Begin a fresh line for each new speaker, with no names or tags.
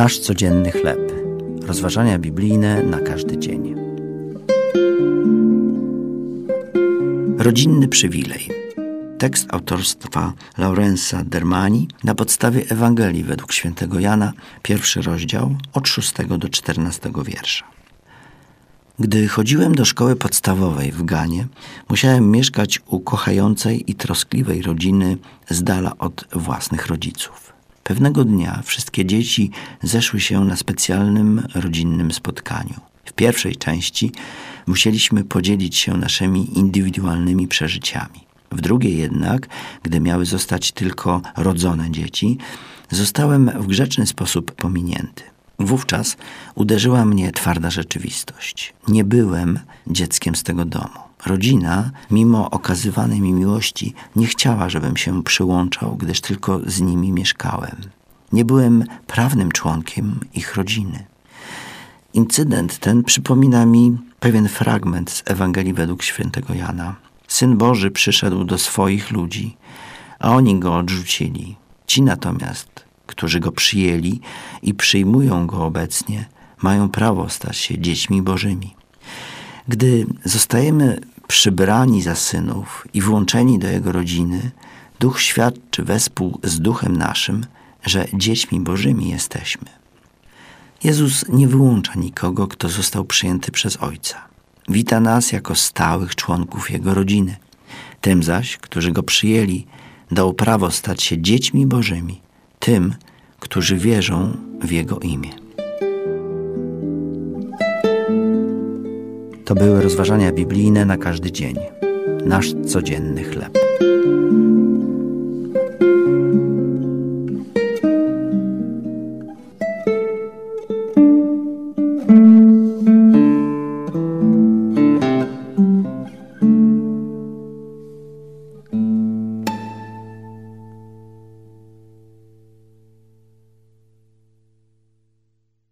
Nasz codzienny chleb. Rozważania biblijne na każdy dzień. Rodzinny przywilej. Tekst autorstwa Laurensa Dermani na podstawie Ewangelii według świętego Jana, pierwszy rozdział od 6 do 14 wiersza. Gdy chodziłem do szkoły podstawowej w Ganie, musiałem mieszkać u kochającej i troskliwej rodziny z dala od własnych rodziców. Pewnego dnia wszystkie dzieci zeszły się na specjalnym rodzinnym spotkaniu. W pierwszej części musieliśmy podzielić się naszymi indywidualnymi przeżyciami. W drugiej jednak, gdy miały zostać tylko rodzone dzieci, zostałem w grzeczny sposób pominięty. Wówczas uderzyła mnie twarda rzeczywistość. Nie byłem dzieckiem z tego domu. Rodzina, mimo okazywanej mi miłości, nie chciała, żebym się przyłączał, gdyż tylko z nimi mieszkałem. Nie byłem prawnym członkiem ich rodziny. Incydent ten przypomina mi pewien fragment z Ewangelii według świętego Jana. Syn Boży przyszedł do swoich ludzi, a oni go odrzucili. Ci natomiast, którzy go przyjęli i przyjmują go obecnie, mają prawo stać się dziećmi Bożymi. Gdy zostajemy przybrani za synów i włączeni do jego rodziny, Duch świadczy wespół z Duchem naszym, że dziećmi Bożymi jesteśmy. Jezus nie wyłącza nikogo, kto został przyjęty przez Ojca. Wita nas jako stałych członków Jego rodziny. Tym zaś, którzy Go przyjęli, dał prawo stać się dziećmi Bożymi, tym, którzy wierzą w Jego imię. To były rozważania biblijne na każdy dzień, nasz codzienny chleb.